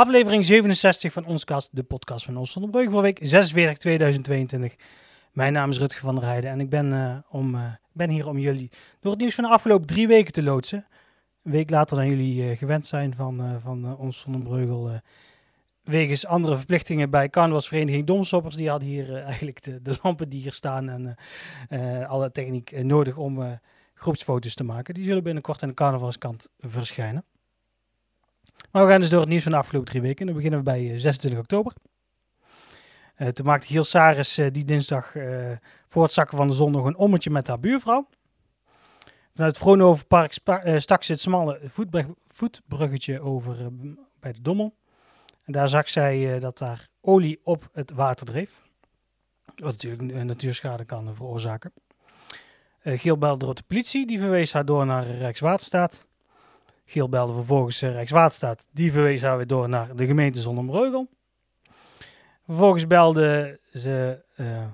Aflevering 67 van ons kast, de podcast van Ons Zonder voor week 46 2022. Mijn naam is Rutger van der Heijden en ik ben, uh, om, uh, ben hier om jullie door het nieuws van de afgelopen drie weken te loodsen. Een week later dan jullie uh, gewend zijn van, van Ons Zonder wegens andere verplichtingen bij carnavalsvereniging Domsoppers. Die hadden hier eigenlijk de, de, lampen die hier staan en alle techniek nodig om groepsfoto's te maken. Die zullen binnenkort aan de carnavalskant verschijnen. Maar we gaan dus door het nieuws van de afgelopen drie weken. Dan beginnen we bij 26 eh, oktober. Uh, toen maakte Giel Saris uh, die dinsdag voor het zakken van de zon nog een ommetje met haar buurvrouw. Vanuit het Vroonhovenpark stak ze het smalle voetbruggetje over bij de Dommel. En daar zag zij dat daar olie op het water dreef. Wat natuurlijk natuurschade kan veroorzaken. Giel belde door de politie, die verwees haar door naar Rijkswaterstaat. Giel belde vervolgens uh, Rijkswaterstaat. Die verwees haar weer door naar de gemeente Zonnebreugel. Vervolgens belde ze uh,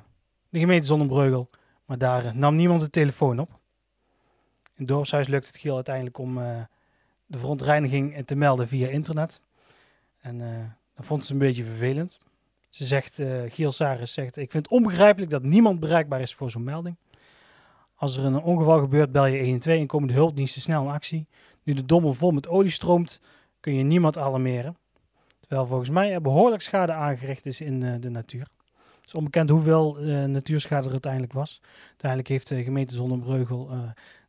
de gemeente Zonnebreugel. Maar daar uh, nam niemand de telefoon op. In het dorpshuis lukt het Giel uiteindelijk om de verontreiniging te melden via internet. En dat vond ze een beetje vervelend. Ze zegt, Giel Saris zegt, ik vind het onbegrijpelijk dat niemand bereikbaar is voor zo'n melding. Als er een ongeval gebeurt, bel je 112 en komen de hulpdiensten snel in actie. Nu de dommel vol met olie stroomt, kun je niemand alarmeren. Terwijl volgens mij er behoorlijk schade aangericht is in uh, de natuur. Het is onbekend hoeveel uh, natuurschade er uiteindelijk was. Uiteindelijk heeft de gemeente Zonnebreugel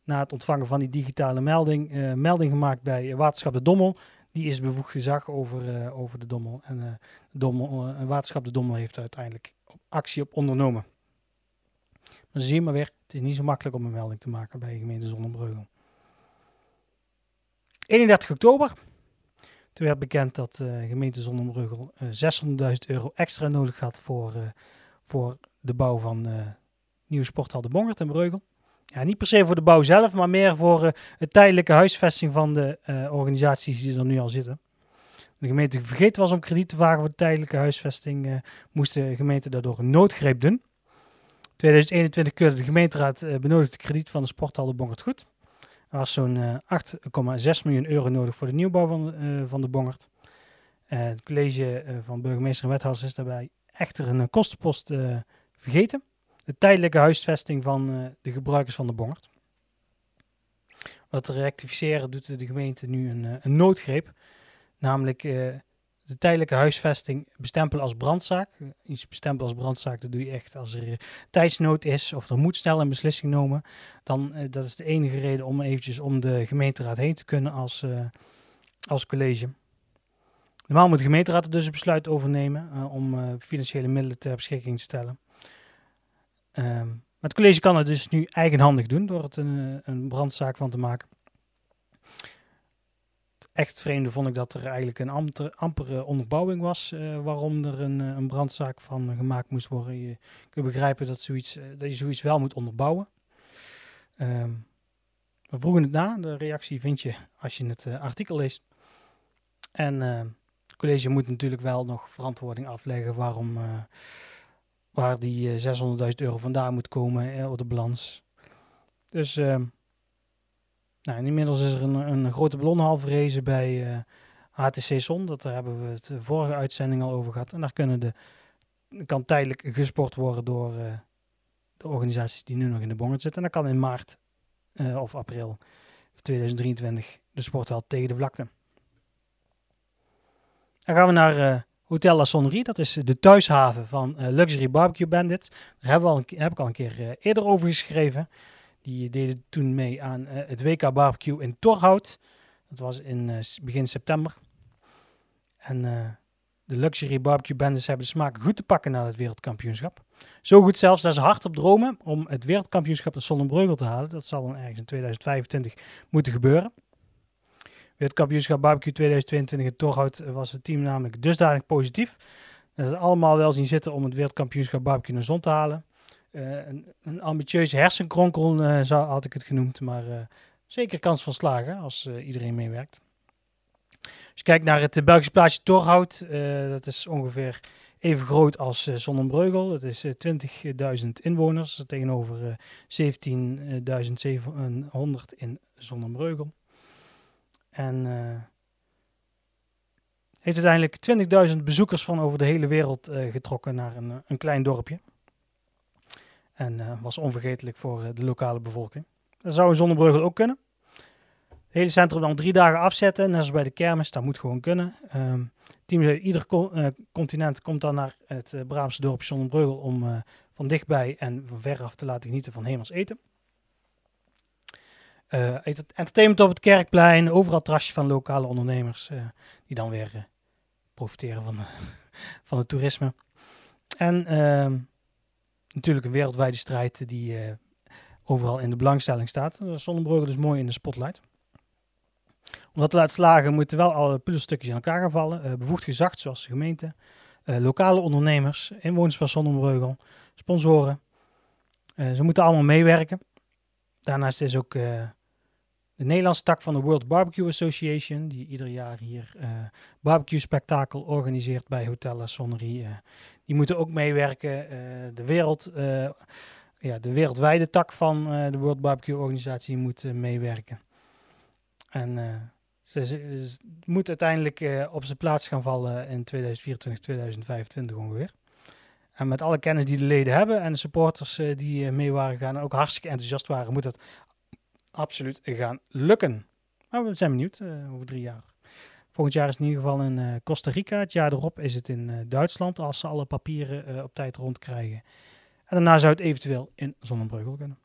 na het ontvangen van die digitale melding, melding gemaakt bij Waterschap de Dommel. Die is bevoegd gezag over, over de Dommel. En Dommel, Waterschap de Dommel heeft uiteindelijk actie op ondernomen. Maar zie maar weer, het is niet zo makkelijk om een melding te maken bij de gemeente Zonnebreugel. 31 oktober. Toen werd bekend dat de uh, gemeente Zonnebreugel uh, 600.000 euro extra nodig had voor, uh, voor de bouw van uh, nieuwe sporthal de Bongert in Breugel. Ja, niet per se voor de bouw zelf, maar meer voor uh, het tijdelijke huisvesting van de organisaties die er nu al zitten. De gemeente vergeten was om krediet te vragen voor de tijdelijke huisvesting, moest de gemeente daardoor een noodgreep doen. 2021 keurde de gemeenteraad benodigde krediet van de sporthal de Bongert goed. Er was zo'n 8,6 eh, miljoen euro nodig voor de nieuwbouw van, uh, van de Bongert. Uh, het college van burgemeester en wethouders is daarbij echter een kostenpost vergeten. De tijdelijke huisvesting van de gebruikers van de Bongert. Wat te rectificeren doet de gemeente nu een, een noodgreep. Namelijk de tijdelijke huisvesting bestempelen als brandzaak. Iets bestempelen als brandzaak, dat doe je echt als er tijdsnood is of er moet snel een beslissing genomen. Dan uh, dat is de enige reden om eventjes om de gemeenteraad heen te kunnen als, uh, als college. Normaal moet de gemeenteraad er dus een besluit over nemen om financiële middelen ter beschikking te stellen. Um, maar het college kan het dus nu eigenhandig doen door het een, een brandzaak van te maken echt vreemde vond ik dat er eigenlijk een amper, onderbouwing was uh, waarom er een, eh, een, brandzaak van gemaakt moest worden. Je kunt begrijpen dat, zoiets, uh, dat je zoiets wel moet onderbouwen. Um, we vroegen het na. De reactie vind je als je het artikel leest. En het college moet natuurlijk wel nog verantwoording afleggen waarom waar die 600.000 euro vandaan moet komen op de balans. Dus ehm, nou, inmiddels is er een, een grote ballonhal verrezen bij HTC eh, Zon. Dat daar hebben we het de vorige uitzending al over gehad. En daar kunnen de, kan tijdelijk gesport worden door uh, de organisaties die nu nog in de bongert zitten. En dan kan in maart uh, of april 2023 de sporthal tegen de vlakte. Dan gaan we naar Hotel La Sonnerie. Dat is de thuishaven van Luxury Barbecue Bandit. Daar hebben we al heb ik al een keer eerder over geschreven. Die deden toen mee aan uh, het WK Barbecue in Torhout. Dat was in uh, begin september. En uh, de Luxury Barbecue Bandits hebben de smaak goed te pakken naar het wereldkampioenschap. Zo goed zelfs dat ze hard op dromen om het wereldkampioenschap in Sonnenbreugel te halen. Dat zal dan ergens in 2025 moeten gebeuren. Wereldkampioenschap Barbecue 2022 in Torhout was het team namelijk dusdanig positief. Dat ze allemaal wel zien zitten om het wereldkampioenschap Barbecue naar zon te halen. Eh, een, een, ambitieuze hersenkronkel, uh, zou, had ik het genoemd. Maar uh, zeker kans van slagen als iedereen meewerkt. Als je kijkt naar het Belgische plaatsje Torhout, dat is ongeveer even groot als Zonnebreugel. Dat is 20.000 inwoners tegenover 17.700 in Zonnebreugel. En Heeft uiteindelijk 20.000 bezoekers van over de hele wereld getrokken naar een, een klein dorpje. En uh, was onvergetelijk voor uh, de lokale bevolking. Dat zou in Zonnebreugel ook kunnen. Het hele centrum dan drie dagen afzetten, net als bij de kermis. Dat moet gewoon kunnen. Um, team, ieder co continent komt dan naar het uh, dorpje Zonnebreugel om van dichtbij en van veraf te laten genieten van hemels eten. entertainment op het Kerkplein, overal trasje van lokale ondernemers die dan weer profiteren van, van het toerisme. En ehm, natuurlijk een wereldwijde strijd die uh, overal in de belangstelling staat. Zonnebrugge dus mooi in de spotlight. Om dat te laten slagen moeten wel alle puzzelstukjes in elkaar gaan vallen. Uh, bevoegd gezag zoals de gemeente, lokale ondernemers, inwoners van Zonnebreugel, sponsoren. ze moeten allemaal meewerken. Daarnaast is ook de Nederlandse tak van de World Barbecue Association, die ieder jaar hier uh, barbecue spektakel organiseert bij Hotel Sonnerie. Uh, die moeten ook meewerken. Uh, de, wereld, ja, de wereldwijde tak van de World Barbecue Organisatie moet meewerken. En ze, ze, moet uiteindelijk op zijn plaats gaan vallen in 2024, 2025 ongeveer. En met alle kennis die de leden hebben en de supporters die mee waren gaan en ook hartstikke enthousiast waren, moet dat absoluut gaan lukken. Maar we zijn benieuwd over drie jaar. Volgend jaar is het in ieder geval in uh, Costa Rica. Het jaar erop is het in uh, Duitsland als ze alle papieren op tijd rondkrijgen. En daarna zou het eventueel in Zonnebreugel kunnen.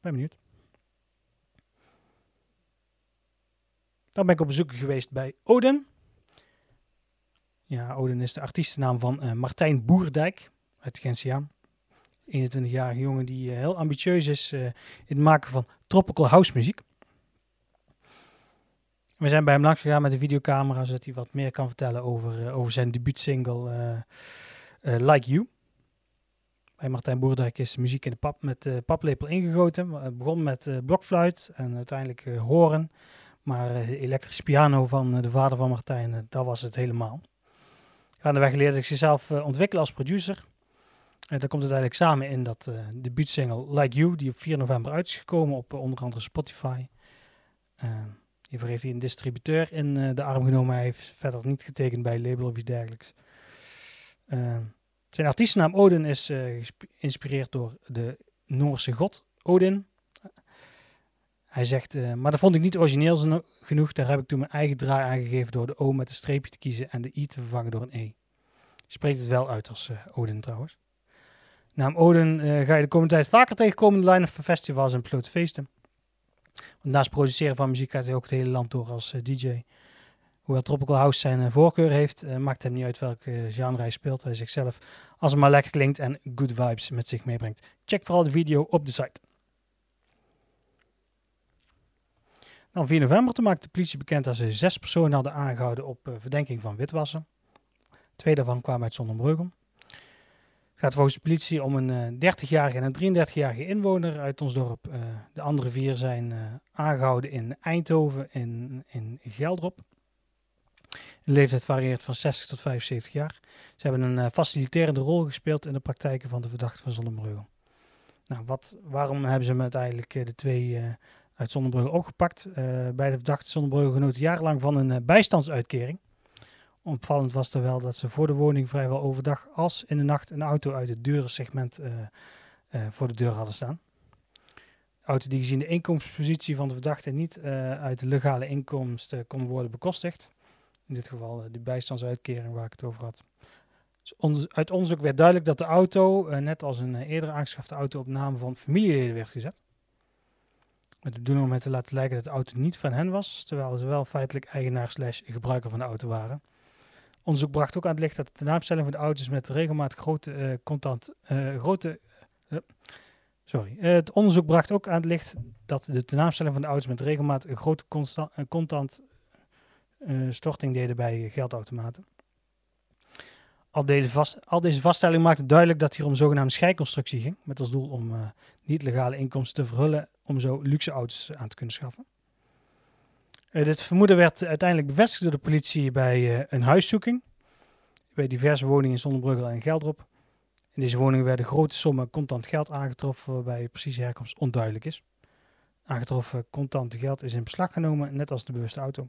Ben benieuwd. Dan ben ik op bezoek geweest bij Odin. Ja, Odin is de artiestennaam van Martijn Boerdijk uit Gentiaan. 21-jarige jongen die heel ambitieus is in het maken van tropical house muziek. We zijn bij hem langs gegaan met een videocamera, zodat hij wat meer kan vertellen over, uh, over zijn debuutsingle uh, uh, Like You. Bij Martijn Boerdijk is muziek in de pap met paplepel ingegoten. Het begon met blokfluit en uiteindelijk horen. Maar de elektrische piano van de vader van Martijn, dat was het helemaal. Gaandeweg leerde ik zichzelf ontwikkelen als producer. En dan komt het eigenlijk samen in dat uh, debuutsingle Like You, die op 4 november uit is gekomen op onder andere Spotify. Hiervoor heeft hij een distributeur in de arm genomen. Hij heeft verder niet getekend bij label of iets dergelijks. zijn artiestennaam Odin is geïnspireerd door de Noorse god Odin. Hij zegt, maar dat vond ik niet origineel genoeg. Daar heb ik toen mijn eigen draai aangegeven door de O met een streepje te kiezen en de I te vervangen door een E. Spreekt het wel uit als Odin trouwens. Naam Odin ga je de komende tijd vaker tegenkomen in de line-up van festivals en besloten feesten. Naast produceren van muziek gaat hij ook het hele land door als uh, DJ. Hoewel Tropical House zijn uh, voorkeur heeft, maakt hem niet uit welke genre hij speelt. Hij zichzelf als het maar lekker klinkt en good vibes met zich meebrengt. Check vooral de video op de site. Dan 4 november maakte de politie bekend dat ze zes personen hadden aangehouden op verdenking van witwassen. Twee daarvan kwamen uit Zonnebreugel gaat volgens de politie om een 30-jarige en een 33-jarige inwoner uit ons dorp. Uh, de andere vier zijn uh, aangehouden in Eindhoven en in, Geldrop. De leeftijd varieert van 60 tot 75 jaar. Ze hebben een faciliterende rol gespeeld in de praktijken van de verdachte van Zonnebreugel. Nou, wat, waarom hebben ze uiteindelijk de twee uit Zonnebreugel opgepakt? bij de verdachte Zonnebreugel genoten jarenlang van een bijstandsuitkering. Opvallend was er wel dat ze voor de woning vrijwel overdag als in de nacht een auto uit het dure segment uh, uh, voor de deur hadden staan. De auto die gezien de inkomenspositie van de verdachte niet uh, uit de legale inkomsten kon worden bekostigd. In dit geval de bijstandsuitkering waar ik het over had. Dus uit onderzoek werd duidelijk dat de auto, net als een eerder aangeschafte auto, op naam van familieleden werd gezet. Met de bedoeling om het te laten lijken dat de auto niet van hen was, terwijl ze wel feitelijk eigenaar slash gebruiker van de auto waren. Onderzoek bracht ook aan het licht dat de tenaamstelling van de auto's met regelmatig grote uh, contant, uh, grote, uh, sorry. het onderzoek bracht ook aan het licht dat de tenaamstelling van de auto's met regelmatig een grote contant storting deden bij geldautomaten. Al deze, vast, al deze vaststelling maakte duidelijk dat hier om zogenaamde schijnconstructie ging, met als doel om niet-legale inkomsten te verhullen om zo luxe auto's aan te kunnen schaffen. Uh, dit vermoeden werd uiteindelijk bevestigd door de politie bij uh, een huiszoeking. Bij diverse woningen in Zonnebruggel en Geldrop. In deze woningen werden grote sommen contant geld aangetroffen, waarbij precieze herkomst onduidelijk is. Aangetroffen contant geld is in beslag genomen, net als de bewuste auto.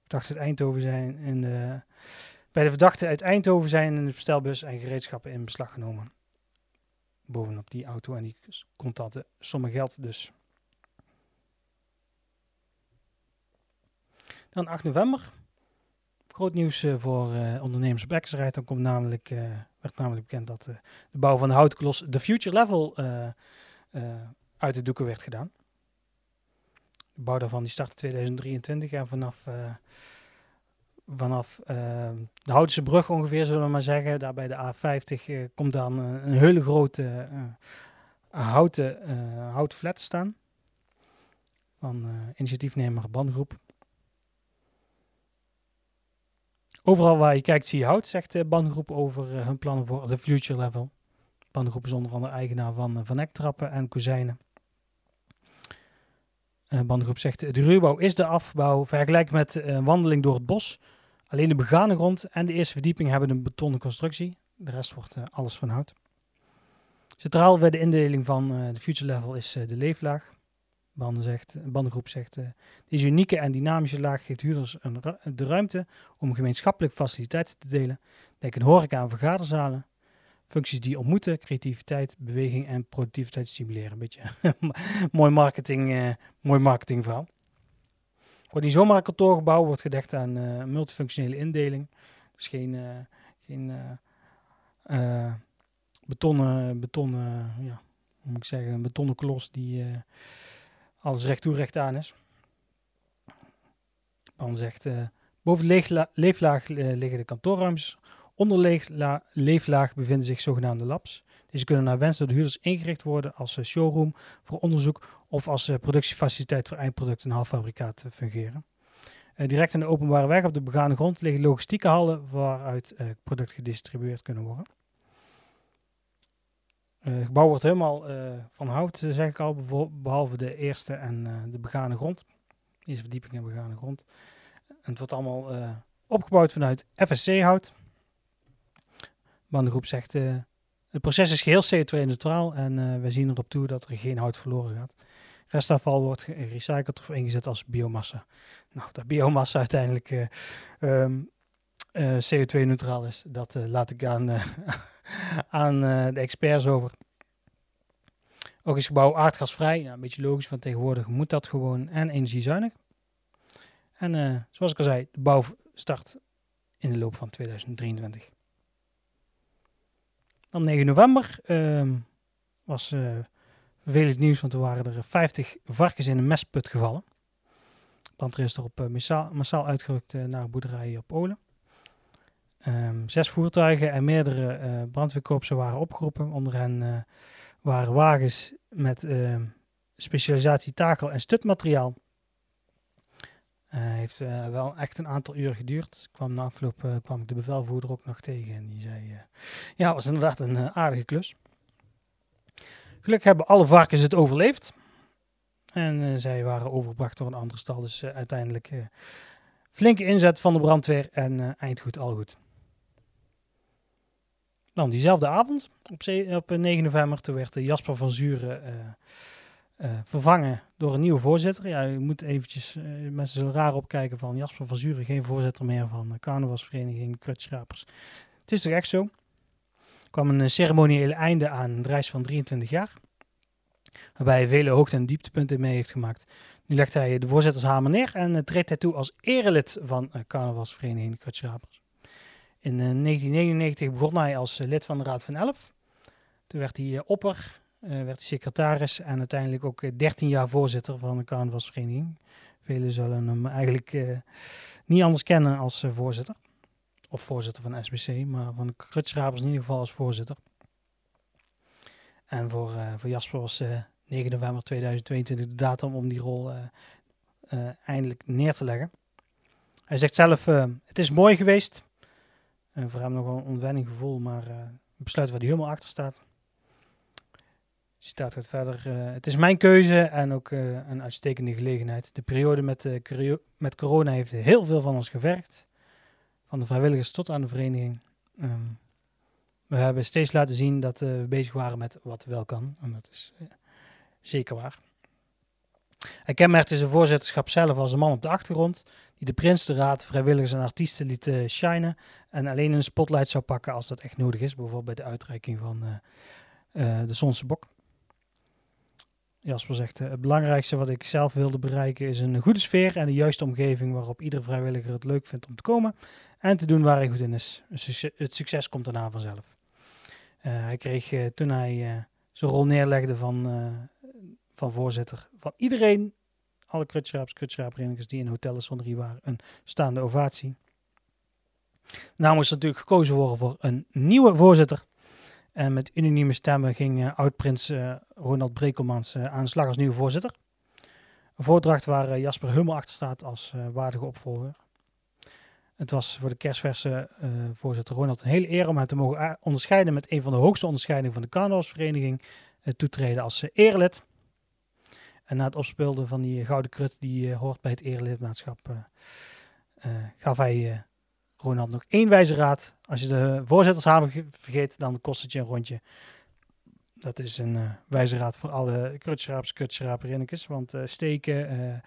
verdachten uit Eindhoven zijn bij de verdachten uit Eindhoven zijn in de bestelbus en gereedschappen in beslag genomen. Bovenop die auto en die contante sommen geld dus. Dan 8 november. Groot nieuws uh, voor uh, ondernemers op. Dan komt namelijk, uh, werd namelijk bekend dat de bouw van de houten klos de Future Level uit de doeken werd gedaan. De bouw daarvan die start in 2023 en vanaf, vanaf de Houtense brug ongeveer, zullen we maar zeggen, daar bij de A50 komt dan een hele grote houten, houten flat te staan. Van initiatiefnemer Bandgroep. Overal waar je kijkt zie je hout, zegt de bandgroep over uh, hun plannen voor de future level. Bandgroep is onder andere eigenaar van, uh, van Ektrappen en Kozijnen. Bandgroep zegt, de ruwbouw is de afbouw, vergelijk met een wandeling door het bos. Alleen de begane grond en de eerste verdieping hebben een betonnen constructie. De rest wordt alles van hout. Centraal bij de indeling van de future level is de leeflaag. Banden zegt, bandengroep zegt, uh, deze unieke en dynamische laag geeft huurders een de ruimte om gemeenschappelijk faciliteiten te delen. Denk een horeca en vergaderzalen. Functies die ontmoeten, creativiteit, beweging en productiviteit stimuleren. Een beetje mooi, marketing, uh, mooi marketingverhaal. Wordt niet zomaar een kantoorgebouw, wordt gedekt aan uh, multifunctionele indeling. Dus geen, geen betonnen, betonnen ja, hoe moet ik zeggen, een betonnen klos die alles recht toe recht aan is. Dan zegt, uh, boven de leeflaag uh, liggen de kantoorruimtes. Onder de leeflaag bevinden zich zogenaamde labs. Deze kunnen naar wens door de huurders ingericht worden als uh, showroom voor onderzoek of als productiefaciliteit voor eindproducten en halffabrikaat fungeren. direct aan de openbare weg op de begane grond liggen logistieke hallen waaruit producten gedistribueerd kunnen worden. Het uh, gebouw wordt helemaal uh, van hout, uh, zeg ik al, behalve de eerste en de begane grond. Eerste verdieping en begane grond. En het wordt allemaal opgebouwd vanuit FSC-hout. Bandengroep zegt, het proces is geheel CO2-neutraal en we zien erop toe dat er geen hout verloren gaat. Restafval wordt gerecycled of ingezet als biomassa. Nou, dat biomassa uiteindelijk um, CO2-neutraal is, dat laat ik aan aan uh, de experts over. Ook is gebouw aardgasvrij. Een beetje logisch, want tegenwoordig moet dat gewoon. En energiezuinig. En uh, zoals ik al zei, de bouw start in de loop van 2023. Dan 9 november uh, was uh, vervelend nieuws, want er waren er 50 varkens in een mestput gevallen. Brandweer is erop massaal, massaal uitgerukt naar boerderijen op Olen. Um, zes voertuigen en meerdere uh, brandweerkorpsen waren opgeroepen. Onder hen uh, waren wagens met uh, specialisatie takel en stutmateriaal. heeft wel echt een aantal uur geduurd. Kwam na afloop kwam ik de bevelvoerder ook nog tegen en die zei: Ja, was inderdaad een aardige klus. Gelukkig hebben alle varkens het overleefd. En zij waren overgebracht door een andere stal. Dus uiteindelijk flinke inzet van de brandweer en eindgoed al goed. Dan diezelfde avond, op, op 9 november, toen werd Jasper van Zuren uh, vervangen door een nieuwe voorzitter. Ja, je moet eventjes, mensen zullen raar opkijken van Jasper van Zuren, geen voorzitter meer van de carnavalsvereniging Krutschrapers. Het is toch echt zo? Er kwam een ceremoniële einde aan een reis van 23 jaar, waarbij hij vele hoogte- en dieptepunten mee heeft gemaakt. Nu legt hij de voorzittershamer neer en treedt hij toe als erelid van carnavalsvereniging Krutschrapers. In 1999 eh, begon hij als eh, lid van de Raad van Elf. Toen werd hij eh, opper, werd hij secretaris en uiteindelijk ook 13 jaar voorzitter van de carnavalsvereniging. Velen zullen hem eigenlijk niet anders kennen als voorzitter. Of voorzitter van SBC, maar van de in ieder geval als voorzitter. En voor, voor Jasper was 9 november 2022 de datum om die rol eindelijk neer te leggen. Hij zegt zelf, het is mooi geweest. En voor hem nog wel een ontwenning gevoel, maar uh, een besluit waar hij helemaal achter staat. Citaat gaat verder. Uh, het is mijn keuze en ook uh, een uitstekende gelegenheid. De periode met, met corona heeft heel veel van ons gevergd. Van de vrijwilligers tot aan de vereniging. Um, we hebben steeds laten zien dat we bezig waren met wat wel kan. En dat is zeker waar. Hij kenmerkte zijn voorzitterschap zelf als een man op de achtergrond, die de prins, de raad, vrijwilligers en artiesten liet uh, shinen. En alleen de spotlight zou pakken als dat echt nodig is. Bijvoorbeeld bij de uitreiking van de Zonse Bok. Jasper zegt, het belangrijkste wat ik zelf wilde bereiken is een goede sfeer en de juiste omgeving waarop iedere vrijwilliger het leuk vindt om te komen en te doen waar hij goed in is. Het succes komt daarna vanzelf. hij kreeg toen hij zijn rol neerlegde van, van voorzitter van iedereen alle krutschraaps, krutschraapverenigers die in Hotel Sonnerie waren, een staande ovatie. Nou moest natuurlijk gekozen worden voor een nieuwe voorzitter. En met unanieme stemmen ging uh, oud-prins uh, Ronald Brekelmans uh, aan de slag als nieuwe voorzitter. Een voordracht waar Jasper Hummel achter staat als waardige opvolger. Het was voor de kerstverse voorzitter Ronald een hele eer om hem te mogen onderscheiden met een van de hoogste onderscheidingen van de carnavalsvereniging. toetreden als erelid. En na het opspelden van die gouden krut die uh, hoort bij het erelidmaatschap, uh, uh, gaf hij Ronald nog één wijze raad. Als je de voorzittershamer vergeet, dan kost het je een rondje. Dat is een wijze raad voor alle krutschraaps, krutschraaperinnekes. Want steken,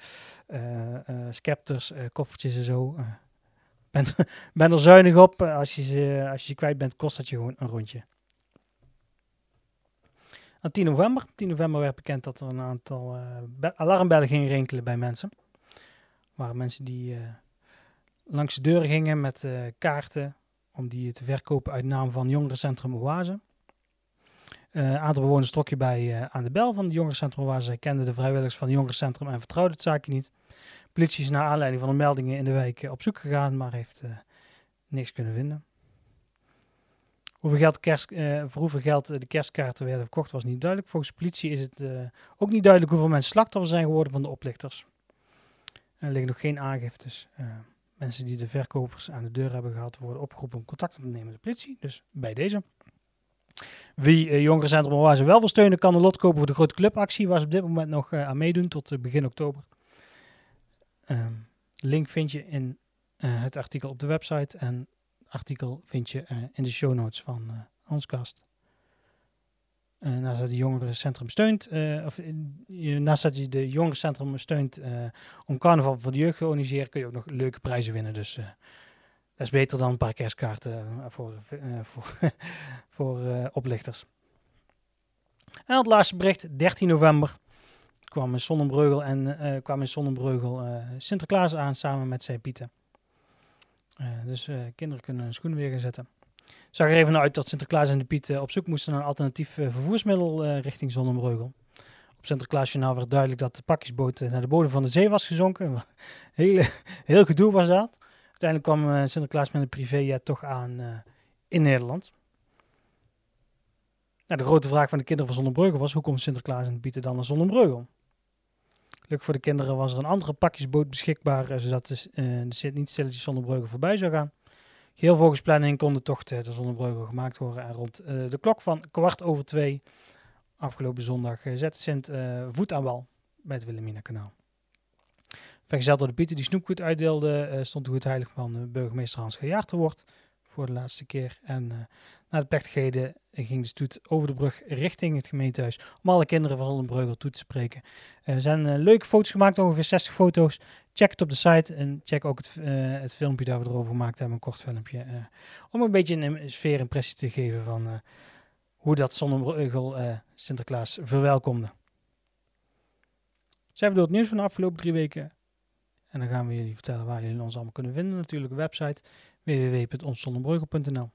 scepters, koffertjes en zo. ben, ben er zuinig op. Als je, ze, als je kwijt bent, kost dat je gewoon een rondje. 10 november. 10 november werd bekend dat er een aantal uh, alarmbellen gingen rinkelen bij mensen. waren mensen die uh, langs de deur gingen met uh, kaarten om die te verkopen uit naam van Jongerencentrum Oase. Een aantal bewoners trok je bij aan de bel van het Jongerencentrum Oase. Zij kenden de vrijwilligers van het Jongerencentrum en vertrouwden het zaakje niet. Politie is naar aanleiding van de meldingen in de wijk op zoek gegaan, maar heeft niks kunnen vinden. Hoeveel geld uh, voor hoeveel geld de kerstkaarten werden verkocht was niet duidelijk. Volgens de politie is het uh, ook niet duidelijk hoeveel mensen slachtoffer zijn geworden van de oplichters. Er liggen nog geen aangiftes. Mensen die de verkopers aan de deur hebben gehad worden opgeroepen om contact op te nemen met de politie. Dus bij deze. Wie Jongerencentrum waar wel wil steunen kan een lot kopen voor de grote clubactie waar ze op dit moment nog aan meedoen tot begin oktober. Ehm, link vind je in het artikel op de website en artikel vind je uh, in de show notes van uh, ons kast. Uh, naast dat het jongerencentrum steunt, of naast dat je de jongerencentrum steunt om carnaval voor de jeugd te organiseren, kun je ook nog leuke prijzen winnen. Dus dat is beter dan een paar kerstkaarten voor, voor, voor oplichters. En het laatste bericht, 13 november kwam in Sonnenbreugel en kwam in Sonnenbreugel Sinterklaas aan samen met zijn Pieten. Uh, dus uh, kinderen kunnen hun schoenen weer gaan zetten. Zag er even uit dat Sinterklaas en de Piet uh, op zoek moesten naar een alternatief vervoersmiddel richting Zonnebreugel. Op Sinterklaasjournaal werd duidelijk dat de pakjesboot naar de bodem van de zee was gezonken. heel, heel gedoe was dat. Uiteindelijk kwam Sinterklaas met een privéjet toch aan in Nederland. Nou, de grote vraag van de kinderen van Zonnebreugel was: hoe komt Sinterklaas en de Pieten dan naar Zonnebreugel? Gelukkig voor de kinderen was er een andere pakjesboot beschikbaar, eh, zodat de, uh, de niet stilletjes zonder voorbij zou gaan. Heel volgens planning kon de tocht uh, de Zonnebreugel gemaakt worden. En rond de klok van kwart over twee afgelopen zondag zette Sint voet aan wal bij het Wilhelmina kanaal. Vergezeld door de Pieter die snoepgoed uitdeelde, stond de goed heilig van burgemeester Hans Gejaard te voor de laatste keer. En na de plechtigheden ging de stoet over de brug richting het gemeentehuis om alle kinderen van Zonnebreugel toe te spreken. Eh, er zijn uh, leuke foto's gemaakt, ongeveer 60 foto's. Check het op de site en check ook het, uh, het filmpje dat we erover gemaakt hebben, een kort filmpje. om een beetje een sfeerimpressie te geven van hoe dat Zonnebreugel Sinterklaas verwelkomde. Zijn we door het nieuws van de afgelopen drie weken. En dan gaan we jullie vertellen waar jullie ons allemaal kunnen vinden. Natuurlijk website www.onszonnebreugel.nl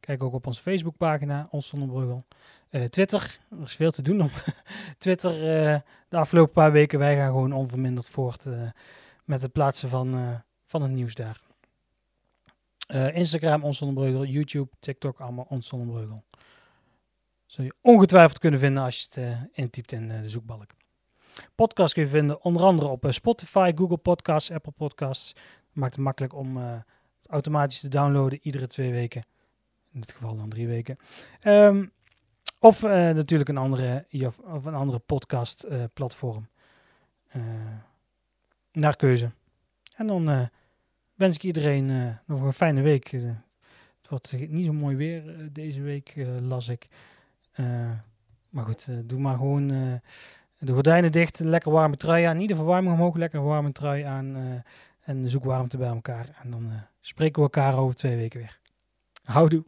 Kijk ook op onze Facebookpagina, Ons Zonnebreugel. Uh, Twitter, er is veel te doen om Twitter uh, de afgelopen paar weken. Wij gaan gewoon onverminderd voort uh, met het plaatsen van, van het nieuws daar. Instagram, Ons Zonnebreugel, YouTube, TikTok, allemaal Ons Zonnebreugel. Zul je ongetwijfeld kunnen vinden als je het intypt in de zoekbalk. Podcast kun je vinden onder andere op Spotify, Google Podcasts, Apple Podcasts. maakt het makkelijk om het automatisch te downloaden iedere twee weken. In dit geval dan drie weken. Um, of uh, natuurlijk een andere, of een andere podcast platform. Naar keuze. En dan wens ik iedereen nog een fijne week. het wordt niet zo mooi weer deze week, las ik. maar goed, doe maar gewoon de gordijnen dicht, lekker warme trui aan. Niet de verwarming omhoog, lekker warme trui aan. Eh, en zoek warmte bij elkaar. En dan eh, spreken we elkaar over twee weken weer. Houdoe.